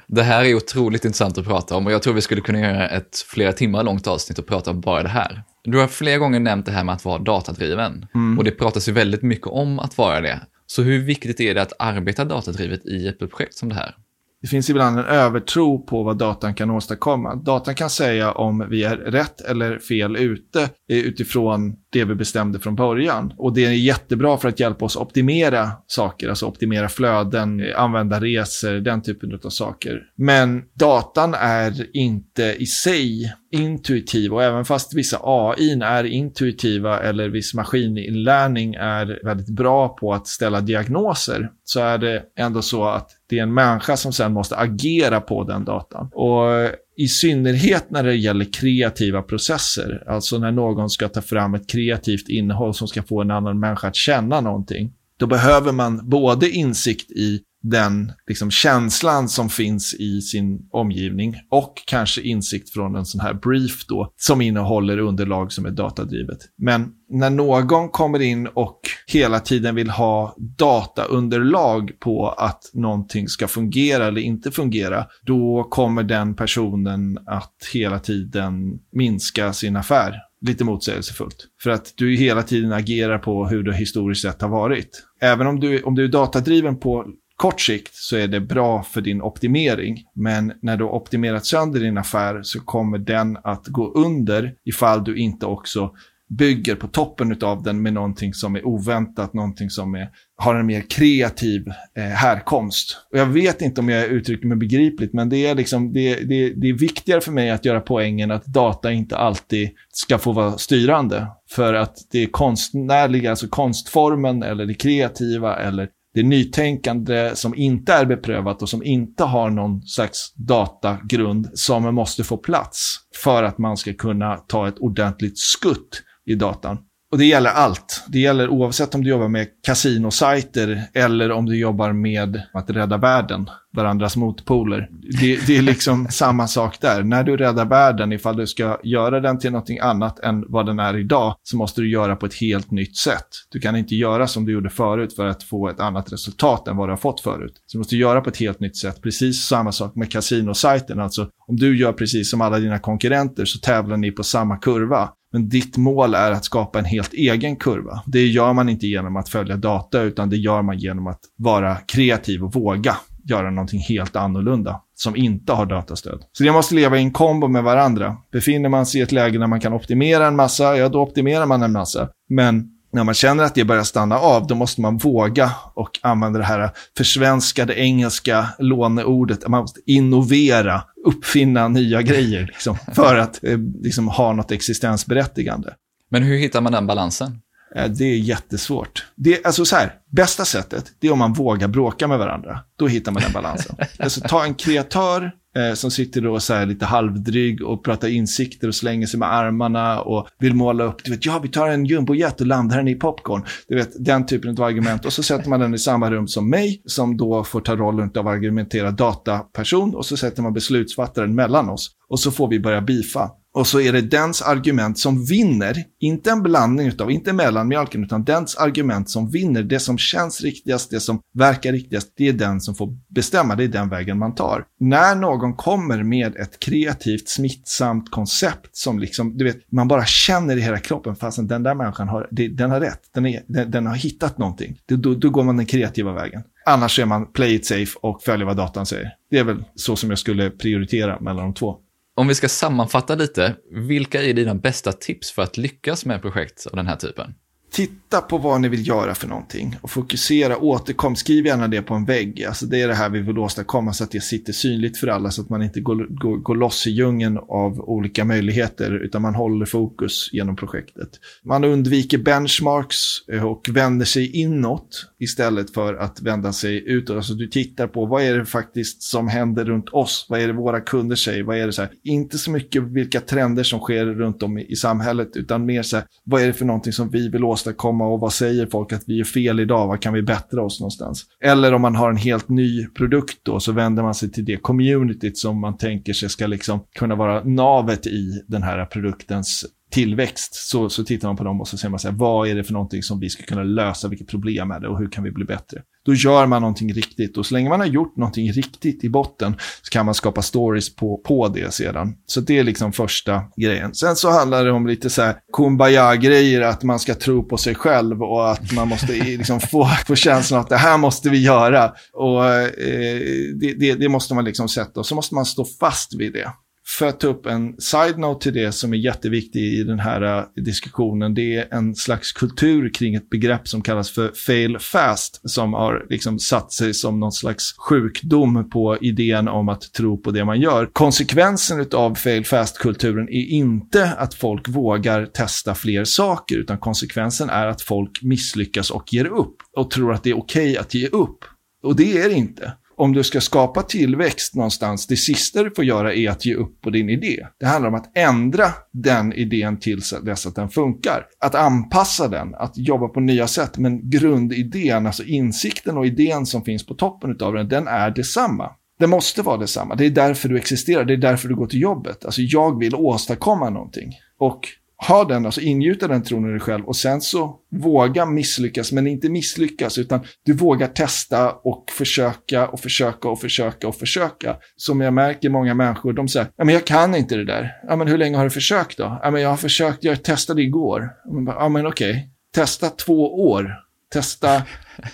Det här är otroligt intressant att prata om och jag tror vi skulle kunna göra ett flera timmar långt avsnitt och prata om bara det här. Du har flera gånger nämnt det här med att vara datadriven mm. och det pratas ju väldigt mycket om att vara det. Så hur viktigt är det att arbeta datadrivet i ett projekt som det här? Det finns ibland en övertro på vad datan kan åstadkomma. Datan kan säga om vi är rätt eller fel ute utifrån det vi bestämde från början. Och det är jättebra för att hjälpa oss optimera saker, alltså optimera flöden, eh, använda resor, den typen av saker. Men datan är inte i sig intuitiv och även fast vissa AI är intuitiva eller viss maskininlärning är väldigt bra på att ställa diagnoser så är det ändå så att det är en människa som sen måste agera på den datan. Och i synnerhet när det gäller kreativa processer, alltså när någon ska ta fram ett kreativt innehåll som ska få en annan människa att känna någonting, då behöver man både insikt i den liksom, känslan som finns i sin omgivning och kanske insikt från en sån här brief då som innehåller underlag som är datadrivet. Men när någon kommer in och hela tiden vill ha dataunderlag på att någonting ska fungera eller inte fungera, då kommer den personen att hela tiden minska sin affär lite motsägelsefullt. För att du hela tiden agerar på hur det historiskt sett har varit. Även om du, om du är datadriven på kort sikt så är det bra för din optimering. Men när du har optimerat sönder din affär så kommer den att gå under ifall du inte också bygger på toppen av den med någonting som är oväntat, någonting som är, har en mer kreativ eh, härkomst. Och jag vet inte om jag uttrycker mig begripligt, men det är, liksom, det, det, det är viktigare för mig att göra poängen att data inte alltid ska få vara styrande. För att det konstnärliga, alltså konstformen eller det kreativa eller det nytänkande som inte är beprövat och som inte har någon slags datagrund som måste få plats för att man ska kunna ta ett ordentligt skutt i datan. Och det gäller allt. Det gäller oavsett om du jobbar med kasinosajter eller om du jobbar med att rädda världen, varandras motpoler. Det, det, är liksom samma sak där. När du räddar världen, ifall du ska göra den till någonting annat än vad den är idag, så måste du göra på ett helt nytt sätt. Du kan inte göra som du gjorde förut för att få ett annat resultat än vad du har fått förut. Så du måste göra på ett helt nytt sätt. Precis samma sak med kasinosajten. Alltså, om du gör precis som alla dina konkurrenter så tävlar ni på samma kurva. Men ditt mål är att skapa en helt egen kurva. Det gör man inte genom att följa data, utan det gör man genom att vara kreativ och våga göra någonting helt annorlunda som inte har datastöd. Så det måste leva i en kombo med varandra. Befinner man sig i ett läge där man kan optimera en massa, ja då optimerar man en massa. Men när man känner att det börjar stanna av, då måste man våga och använda det här försvenskade engelska låneordet. Man måste innovera, uppfinna nya grejer liksom, för att eh, liksom, ha något existensberättigande. Men hur hittar man den balansen? Eh, det är jättesvårt. Det, alltså så här, bästa sättet, det är om man vågar bråka med varandra. Då hittar man den balansen. alltså ta en kreatör eh, som sitter då så här lite halvdryg och pratar insikter och slänger sig med armarna och vill måla upp, du vet, ja vi tar en jumbojet och landar den i popcorn. Du vet, den typen av argument. Och så sätter man den i samma rum som mig, som då får ta rollen av argumentera dataperson. Och så sätter man beslutsfattaren mellan oss. Och så får vi börja bifa. Och så är det dens argument som vinner, inte en blandning utav, inte mellanmjölken, utan dens argument som vinner, det som känns riktigast, det som verkar riktigast, det är den som får bestämma, det är den vägen man tar. När någon kommer med ett kreativt, smittsamt koncept som liksom, du vet, man bara känner i hela kroppen, fastän den där människan har, den har rätt, den, är, den, den har hittat någonting, då, då går man den kreativa vägen. Annars är man play it safe och följer vad datan säger. Det är väl så som jag skulle prioritera mellan de två. Om vi ska sammanfatta lite, vilka är dina bästa tips för att lyckas med projekt av den här typen? Titta på vad ni vill göra för någonting och fokusera, återkom, skriv gärna det på en vägg. Alltså det är det här vi vill åstadkomma så att det sitter synligt för alla så att man inte går, går, går loss i djungeln av olika möjligheter utan man håller fokus genom projektet. Man undviker benchmarks eh, och vänder sig inåt istället för att vända sig utåt. Alltså du tittar på vad är det faktiskt som händer runt oss? Vad är det våra kunder säger? Vad är det så här? Inte så mycket vilka trender som sker runt om i, i samhället utan mer så här, vad är det för någonting som vi vill åstadkomma åstadkomma och vad säger folk att vi är fel idag, vad kan vi bättra oss någonstans? Eller om man har en helt ny produkt då så vänder man sig till det communityt som man tänker sig ska liksom kunna vara navet i den här produktens tillväxt så, så tittar man på dem och så ser man så här, vad är det för någonting som vi ska kunna lösa, vilket problem är det och hur kan vi bli bättre? Då gör man någonting riktigt och så länge man har gjort någonting riktigt i botten så kan man skapa stories på, på det sedan. Så det är liksom första grejen. Sen så handlar det om lite så här kumbaya-grejer, att man ska tro på sig själv och att man måste liksom få, få känslan att det här måste vi göra. Och eh, det, det, det måste man liksom sätta och så måste man stå fast vid det för att ta upp en side-note till det som är jätteviktig i den här eh, diskussionen, det är en slags kultur kring ett begrepp som kallas för fail fast, som har liksom satt sig som någon slags sjukdom på idén om att tro på det man gör. Konsekvensen av fail fast-kulturen är inte att folk vågar testa fler saker, utan konsekvensen är att folk misslyckas och ger upp och tror att det är okej okay att ge upp. Och det är det inte om du ska skapa tillväxt någonstans, det sista du får göra är att ge upp på din idé. Det handlar om att ändra den idén tills dess att den funkar. Att anpassa den, att jobba på nya sätt. Men grundidén, alltså insikten och idén som finns på toppen av den, den är detsamma. Det måste vara detsamma. Det är därför du existerar, det är därför du går till jobbet. Alltså jag vill åstadkomma någonting. Och ha den, alltså ingjuta den tron i dig själv och sen så våga misslyckas, men inte misslyckas, utan du vågar testa och försöka och försöka och försöka och försöka. Som jag märker många människor, de säger, ja men jag kan inte det där. Ja men hur länge har du försökt då? Ja men jag har försökt, jag testade igår. Ja men okej, okay. testa två år. Testa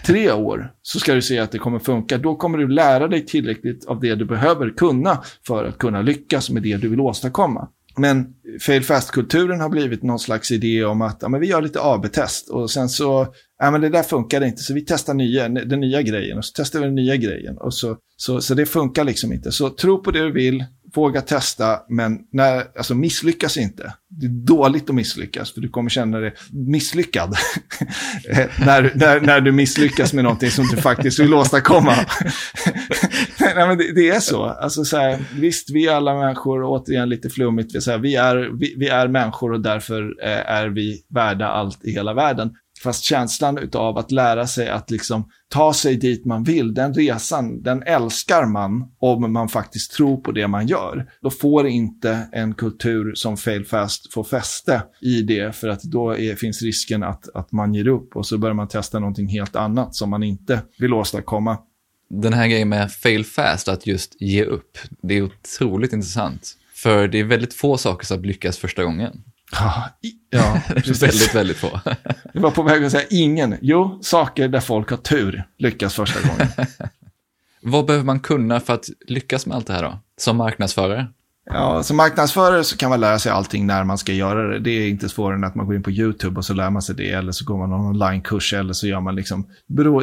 tre år så ska du se att det kommer funka. Då kommer du lära dig tillräckligt av det du behöver kunna för att kunna lyckas med det du vill åstadkomma. Men fail fast-kulturen har blivit någon slags idé om att ja, men vi gör lite AB-test och sen så, ja men det där funkar inte så vi testar nya, den nya grejen och så testar vi den nya grejen. Och så, så, så det funkar liksom inte. Så tro på det du vill, våga testa, men när, alltså misslyckas inte. Det är dåligt att misslyckas, för du kommer känna dig misslyckad. när, när, när du misslyckas med någonting som du faktiskt vill åstadkomma. Nej, men det, det, är så. Alltså, så här, visst, vi är alla människor, återigen lite flummigt, vi, så här, vi, är, vi, vi är människor och därför eh, är vi värda allt i hela världen. Fast känslan av att lära sig att liksom ta sig dit man vill, den resan, den älskar man om man faktiskt tror på det man gör. Då får inte en kultur som fail fast få fäste i det, för att då är, finns risken att, att man ger upp och så börjar man testa någonting helt annat som man inte vill åstadkomma. Den här grejen med fail fast, att just ge upp, det är otroligt intressant. För det är väldigt få saker som lyckas första gången. Ja, ja väldigt, väldigt få. Jag var på väg att säga ingen. Jo, saker där folk har tur lyckas första gången. Vad behöver man kunna för att lyckas med allt det här då? Som marknadsförare? Ja, som marknadsförare så kan man lära sig allting när man ska göra det. Det är inte svårare än att man går in på YouTube och så lär man sig det. Eller så går man någon onlinekurs eller så gör man liksom...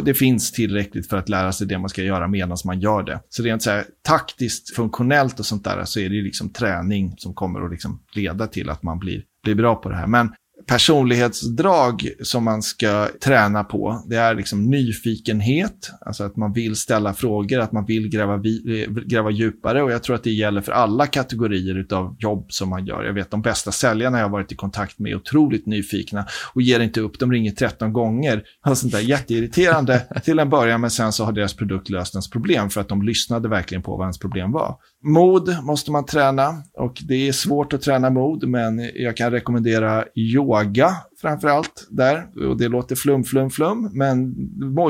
Det finns tillräckligt för att lära sig det man ska göra medan man gör det. Så rent så här taktiskt, funktionellt och sånt där så är det liksom träning som kommer att liksom leda till att man blir, blir bra på det här. Men personlighetsdrag som man ska träna på. Det är liksom nyfikenhet, alltså att man vill ställa frågor, att man vill gräva, vi, gräva djupare. Och jag tror att det gäller för alla kategorier av jobb som man gör. Jag vet de bästa säljarna jag har varit i kontakt med är otroligt nyfikna och ger inte upp. De ringer 13 gånger. Alltså sånt där jätteirriterande till en början, men sen så har deras produkt löst ens problem för att de lyssnade verkligen på vad ens problem var. Mod måste man träna och det är svårt att träna mod, men jag kan rekommendera yoga framför allt där. Och det låter flum, flum, flum, men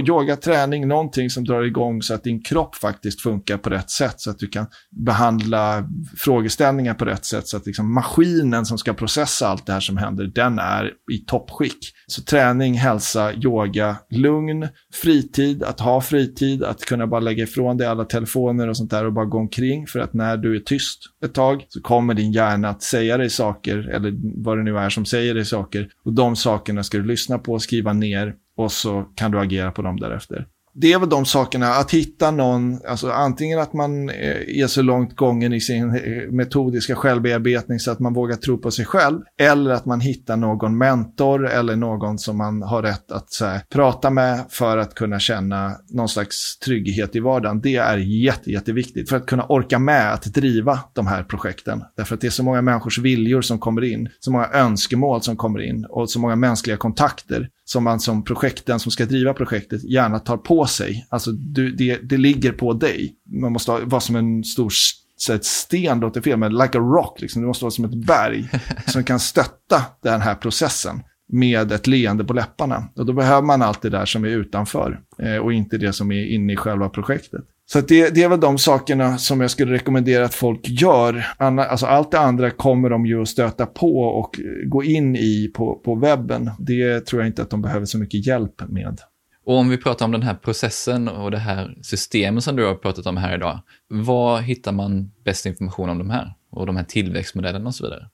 yoga, träning, någonting som drar igång så att din kropp faktiskt funkar på rätt sätt, så att du kan behandla frågeställningar på rätt sätt, så att liksom maskinen som ska processa allt det här som händer, den är i toppskick. Så träning, hälsa, yoga, lugn, fritid, att ha fritid, att kunna bara lägga ifrån dig alla telefoner och sånt där och bara gå omkring, för att när du är tyst ett tag så kommer din hjärna att säga dig saker, eller vad det nu är som säger dig saker, och de sakerna ska du lyssna på, skriva ner och så kan du agera på dem därefter det är väl de sakerna, att hitta någon, alltså antingen att man eh, är så långt gången i sin eh, metodiska självbearbetning så att man vågar tro på sig själv, eller att man hittar någon mentor eller någon som man har rätt att här, prata med för att kunna känna någon slags trygghet i vardagen. Det är jätte, jätteviktigt för att kunna orka med att driva de här projekten. Därför att det är så många människors viljor som kommer in, så många önskemål som kommer in och så många mänskliga kontakter som man som projekten som ska driva projektet gärna tar på sig. Alltså du, det, det ligger på dig. Man måste vara som en stor så ett sten låter fel, men like a rock, liksom. det måste vara som ett berg som kan stötta den här processen med ett leende på läpparna. Och då behöver man allt det där som är utanför eh, och inte det som är inne i själva projektet. Så det, det, är väl de sakerna som jag skulle rekommendera att folk gör. Anna, alltså allt det andra kommer de ju att stöta på och gå in i på, på webben. Det tror jag inte att de behöver så mycket hjälp med. Och om vi pratar om den här processen och det här systemet som du har pratat om här idag. Var hittar man bäst information om de här? Och de här tillväxtmodellerna och så vidare?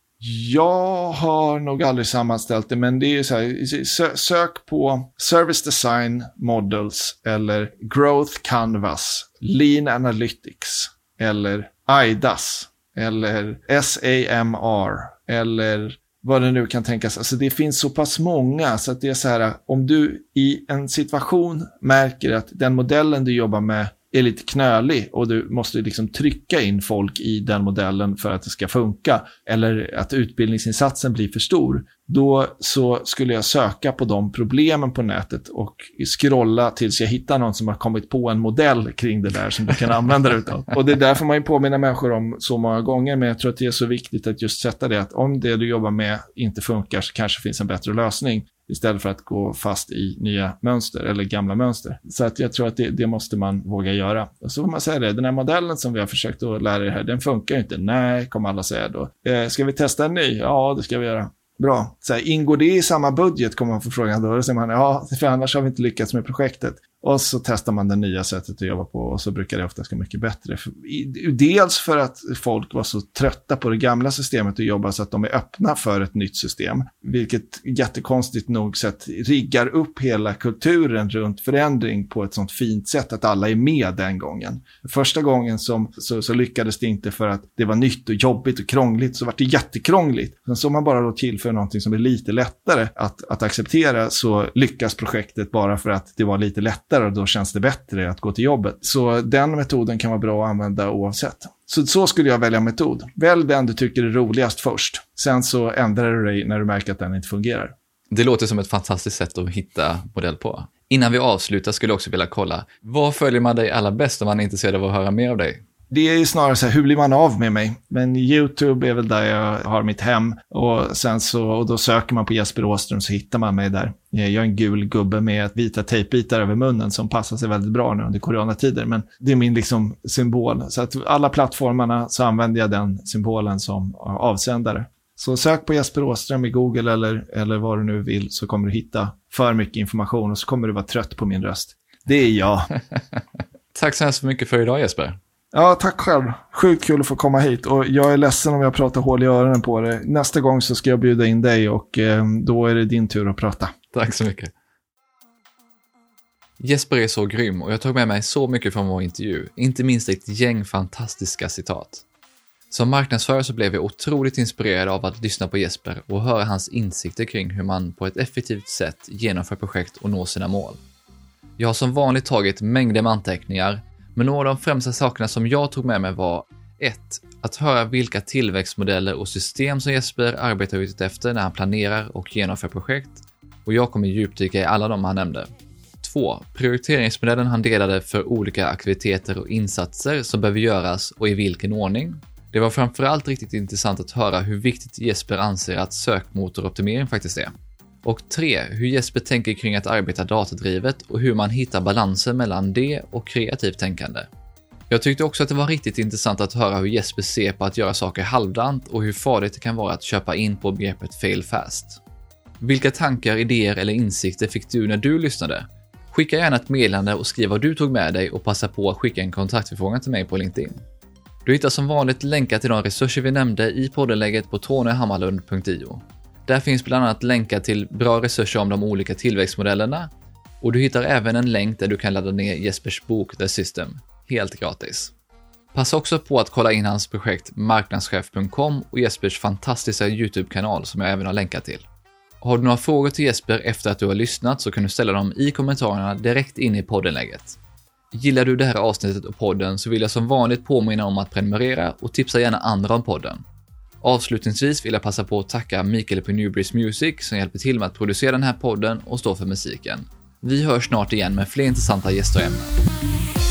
Jag har nog aldrig sammanställt det, men det är så här, sök på Service Design Models eller Growth Canvas, Lean Analytics eller IDAS eller SAMR eller vad det nu kan tänkas. Alltså det finns så pass många så att det är så här, om du i en situation märker att den modellen du jobbar med är lite knölig och du måste liksom trycka in folk i den modellen för att det ska funka. Eller att utbildningsinsatsen blir för stor. Då så skulle jag söka på de problemen på nätet och scrolla tills jag hittar någon som har kommit på en modell kring det där som du kan använda dig utav. Och det där får man ju påminna människor om så många gånger, men jag tror att det är så viktigt att just sätta det att om det du jobbar med inte funkar så kanske finns en bättre lösning istället för att gå fast i nya mönster eller gamla mönster. Så att jag tror att det, det, måste man våga göra. Och så får man säga det, den här modellen som vi har försökt att lära er här, den funkar ju inte. Nej, kommer alla säga då. Eh, ska vi testa en ny? Ja, det ska vi göra. Bra. Så här, ingår det i samma budget kommer man få frågan då. Då säger man ja, för annars har vi inte lyckats med projektet. Och så testar man det nya sättet att jobba på och så brukar det oftast gå mycket bättre. Dels för att folk var så trötta på det gamla systemet att jobba så att de är öppna för ett nytt system. Vilket jättekonstigt nog sett riggar upp hela kulturen runt förändring på ett sånt fint sätt att alla är med den gången. Första gången som, så, så lyckades det inte för att det var nytt och jobbigt och krångligt så var det jättekrångligt. Sen så man bara då tillför någonting som är lite lättare att, att acceptera så lyckas projektet bara för att det var lite lättare lättare och då känns det bättre att gå till jobbet. Så den metoden kan vara bra att använda oavsett. Så, så skulle jag välja metod. Välj den du tycker är roligast först. Sen så ändrar du dig när du märker att den inte fungerar. Det låter som ett fantastiskt sätt att hitta modell på. Innan vi avslutar skulle jag också vilja kolla, var följer man dig allra bäst om man är intresserad av att höra mer av dig? Det är snarare så här, hur blir man av med mig? Men YouTube är väl där jag har mitt hem. Och sen så, och då söker man på Jesper Åström så hittar man mig där. Jag är en gul gubbe med vita tejpbitar över munnen som passar sig väldigt bra nu under coronatider. Men det är min liksom symbol. Så att alla plattformarna så använder jag den symbolen som avsändare. Så sök på Jesper Åström i Google eller, eller vad du nu vill så kommer du hitta för mycket information och så kommer du vara trött på min röst. Det är jag. Tack så hemskt mycket för idag Jesper. Ja, tack själv. Sjukt kul att få komma hit. Och jag är ledsen om jag pratar hål i öronen på dig. Nästa gång så ska jag bjuda in dig och eh, då är det din tur att prata. Tack så mycket. Jesper är så grym och jag tog med mig så mycket från vår intervju, inte minst ett gäng fantastiska citat. Som marknadsförare så blev jag otroligt inspirerad av att lyssna på Jesper och höra hans insikter kring hur man på ett effektivt sätt genomför projekt och når sina mål. Jag har som vanligt tagit mängder med anteckningar, men några av de främsta sakerna som jag tog med mig var 1. Att höra vilka tillväxtmodeller och system som Jesper arbetar utifrån när han planerar och genomför projekt. Och jag kommer djupdyka i alla de han nämnde. 2. Prioriteringsmodellen han delade för olika aktiviteter och insatser som behöver göras och i vilken ordning. Det var framförallt riktigt intressant att höra hur viktigt Jesper anser att sökmotoroptimering faktiskt är. Och 3. Hur Jesper tänker kring att arbeta datadrivet och hur man hittar balansen mellan det och kreativt tänkande. Jag tyckte också att det var riktigt intressant att höra hur Jesper ser på att göra saker halvdant och hur farligt det kan vara att köpa in på begreppet fail fast. Vilka tankar, idéer eller insikter fick du när du lyssnade? Skicka gärna ett meddelande och skriv vad du tog med dig och passa på att skicka en kontaktförfrågan till mig på LinkedIn. Du hittar som vanligt länkar till de resurser vi nämnde i poddenlägget på tonyhammarlund.io. Där finns bland annat länkar till bra resurser om de olika tillväxtmodellerna och du hittar även en länk där du kan ladda ner Jespers bok The System, helt gratis. Passa också på att kolla in hans projekt marknadschef.com och Jespers fantastiska YouTube-kanal som jag även har länkat till. Har du några frågor till Jesper efter att du har lyssnat så kan du ställa dem i kommentarerna direkt in i poddenlägget. Gillar du det här avsnittet och podden så vill jag som vanligt påminna om att prenumerera och tipsa gärna andra om podden. Avslutningsvis vill jag passa på att tacka Mikael på Newbreeze Music som hjälper till med att producera den här podden och stå för musiken. Vi hörs snart igen med fler intressanta gäster och ämnen.